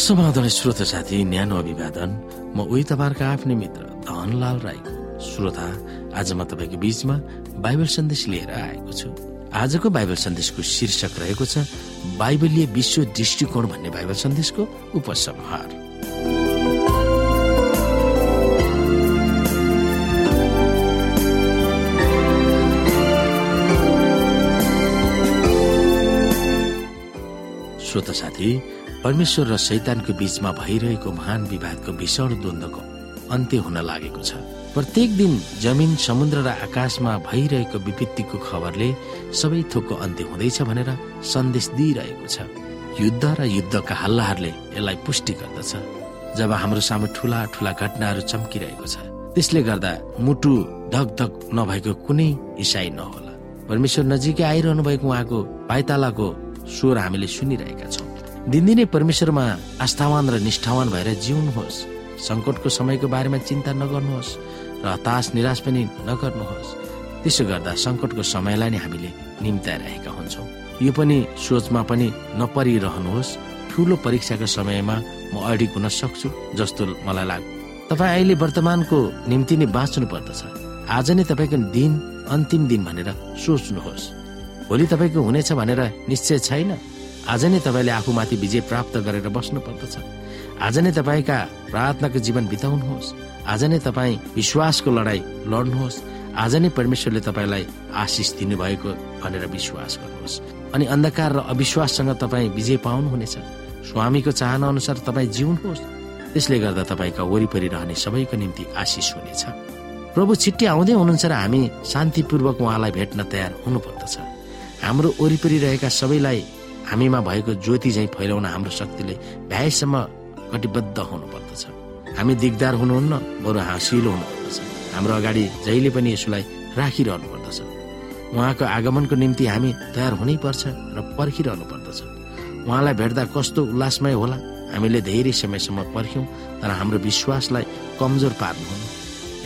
समाधान श्रोता साथी न्यानो अभिवादन। म उही तपाईँहरूको आफ्नै मित्र धनलाल राईको श्रोता आज म तपाईँको बीचमा बाइबल सन्देश लिएर आएको छु। आजको बाइबल सन्देशको शीर्षक रहेको छ बाइबलीय विश्व दृष्टिकोण भन्ने बाइबल सन्देशको उपसंहार। श्रोता साथी परमेश्वर र शैतानको बीचमा भइरहेको महान विवादको भीषण द्वन्द्वको अन्त्य हुन लागेको छ। प्रत्येक दिन जमिन समुद्र र आकाशमा भइरहेको विपत्तिको खबरले सबै थोकको अन्त्य हुँदैछ भनेर सन्देश दिइरहेको छ। युद्ध र युद्धका हल्लाहरूले यसलाई पुष्टि गर्दछ। जब हाम्रो सामु ठुला ठुला घटनाहरू चम्किरहेको छ त्यसले गर्दा मुटु धक धक नभएको कुनै इसाई नहोला। परमेश्वर नजिकै आइरहनु भएको उहाँको पाइतालाको स्वर हामीले सुनिरहेका छौँ। दिनदिनै परमेश्वरमा आस्थावान र निष्ठावान भएर जिउनुहोस्। सङ्कटको समयको बारेमा चिन्ता नगर्नुहोस् र हताश निराश पनि नगर्नुहोस्। त्यसो गर्दा सङ्कटको समयलाई नै हामीले निम्ताइरहेका हुन्छौँ। यो पनि सोचमा पनि नपरिरहनुहोस्। ठुलो परीक्षाको समयमा म अडिक हुन सक्छु जस्तो मलाई लाग्छ तपाईँ अहिले वर्तमानको निम्ति नै बाँच्नु पर्दछ। आज नै तपाईँको दिन अन्तिम दिन भनेर सोच्नुहोस्। भोलि तपाईँको हुनेछ भनेर निश्चय छैन? आज नै तपाईँले आफूमाथि विजय प्राप्त गरेर बस्नु पर्दछ आज नै तपाईँका प्रार्थनाको जीवन बिताउनुहोस्। आज नै तपाईँ विश्वासको लडाई लड्नुहोस्। आज नै परमेश्वरले तपाईँलाई आशिष दिनुभएको भनेर विश्वास गर्नुहोस्। अनि अन्धकार र अविश्वाससँग तपाईँ विजय पाउनुहुनेछ। स्वामीको चाहना अनुसार तपाईँ जिउनुहोस्। त्यसले गर्दा तपाईँका वरिपरि रहने सबैको निम्ति आशिष हुनेछ। प्रभु छिट्टी आउँदै हुनुहुन्छ र हामी शान्तिपूर्वक उहाँलाई भेट्न तयार हुनुपर्दछ। हाम्रो वरिपरि रहेका सबैलाई हामीमा भएको ज्योति झैँ फैलाउन हाम्रो शक्तिले भ्याएसम्म कटिबद्ध हुनुपर्दछ। हामी दिगदार हुनुहुन्न बरु हाँसिलो हुनुपर्दछ। हाम्रो अगाडि जहिले पनि यसोलाई राखिरहनु पर्दछ उहाँको आगमनको निम्ति हामी तयार हुनै पर्छ र पर्खिरहनु पर्दछ उहाँलाई भेट्दा कस्तो उल्लासमय होला? हामीले धेरै समयसम्म पर्ख्यौँ तर हाम्रो विश्वासलाई कमजोर पार्नुहुन्न।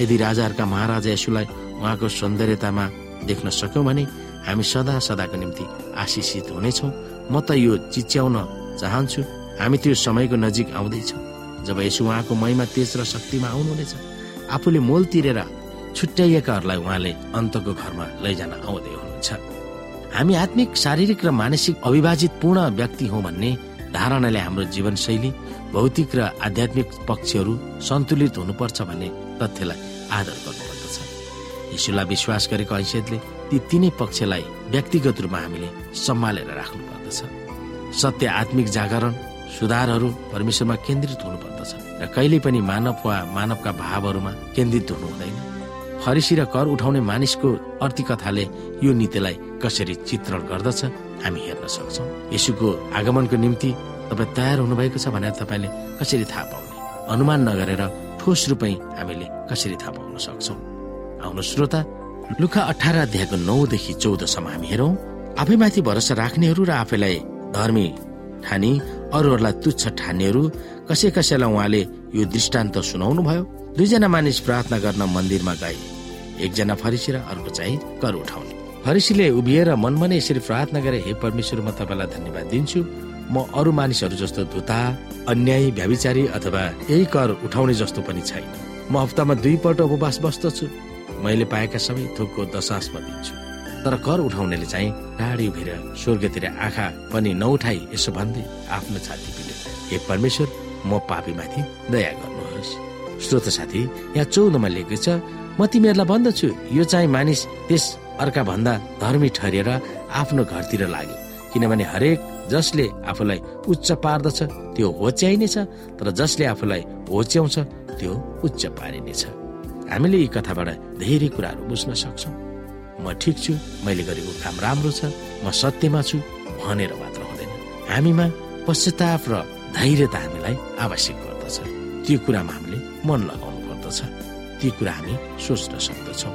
यदि राजाहरूका महाराजा यसुलाई उहाँको सौन्दर्यतामा देख्न सक्यौँ भने हामी सदा सदाको निम्ति आशिषित हुनेछौँ म त यो चिच्याउन चाहन्छु। हामी त्यो समयको नजिक आउँदैछौँ। जब यसो उहाँको महिमा तेज र शक्तिमा आउनुहुनेछ आफूले मोल तिरेर छुट्याइएकाहरूलाई उहाँले अन्तको घरमा लैजान आउँदै हुनुहुन्छ। हामी आत्मिक शारीरिक र मानसिक अविभाजित पूर्ण व्यक्ति हौ भन्ने धारणाले हाम्रो जीवनशैली भौतिक र आध्यात्मिक पक्षहरू सन्तुलित हुनुपर्छ भन्ने तथ्यलाई आदर गर्नुपर्दछ यीशुलाई विश्वास गरेको हैसियतले ती तिनै पक्षलाई व्यक्तिगत रूपमा हामीले सम्हालेर राख्नु पर्दछ सत्य आत्मिक जागरण सुधारहरू परमेश्वरमा केन्द्रित हुनुपर्दछ र कहिल्यै पनि मानव वा मानवका भावहरूमा केन्द्रित हुनु हुँदैन। फरिसी र कर उठाउने मानिसको कथाले यो नीतिलाई कसरी चित्रण गर्दछ हामी हेर्न सक्छौँ। यसुको आगमनको निम्ति तपाईँ तयार हुनुभएको छ भनेर तपाईँले कसरी थाहा पाउने? अनुमान नगरेर ठोस रूपै हामीले कसरी थाहा पाउन सक्छौँ? आउनु श्रोता लुखा अठार अध्यायको नौदेखि चौधसम्म हामी हेरौँ आफैमाथि भरोसा राख्नेहरू र आफैलाई धर्मी ठानी अरूहरूलाई तुच्छ ठान्नेहरू कसै कसैलाई उहाँले यो दृष्टान्त सुनाउनु भयो दुईजना मानिस प्रार्थना गर्न मन्दिरमा गए। एकजना फरिसी र अर्को चाहिँ कर उठाउने। फरिसीले उभिएर मनमा नै यसरी प्रार्थना गरे हे परमेश्वर म तपाईँलाई धन्यवाद दिन्छु। म अरू मानिसहरू जस्तो धुता अन्याय भ्याविचारी अथवा यही कर उठाउने जस्तो पनि छैन। म हप्तामा दुईपल्ट उपवास बस्दछु। मैले पाएका सबै थोकको दशासमा दिन्छु। तर कर उठाउनेले चाहिँ टाढी उभिएर स्वर्गतिर आँखा पनि नउठाई यसो भन्दै आफ्नो छाती पिले हे परमेश्वर म पापीमाथि दया गर्नुहोस्। श्रोत साथी यहाँ चौधमा लेखेको छ म तिमीहरूलाई भन्दछु यो चाहिँ मानिस त्यस अर्का भन्दा धर्मी ठहरिएर आफ्नो घरतिर लाग्यो। किनभने हरेक जसले आफूलाई उच्च पार्दछ त्यो होच्याइनेछ तर जसले आफूलाई होच्याउँछ त्यो उच्च पारिनेछ। हामीले यी कथाबाट धेरै कुराहरू बुझ्न सक्छौँ। म ठिक छु मैले गरेको काम राम्रो छ म सत्यमा छु भनेर मात्र हुँदैन। हामीमा पश्चाताप र धैर्यता हामीलाई आवश्यक गर्दछ। त्यो कुरामा हामीले मन लगाउनु पर्दछ। ती कुरा हामी सोच्न सक्दछौँ।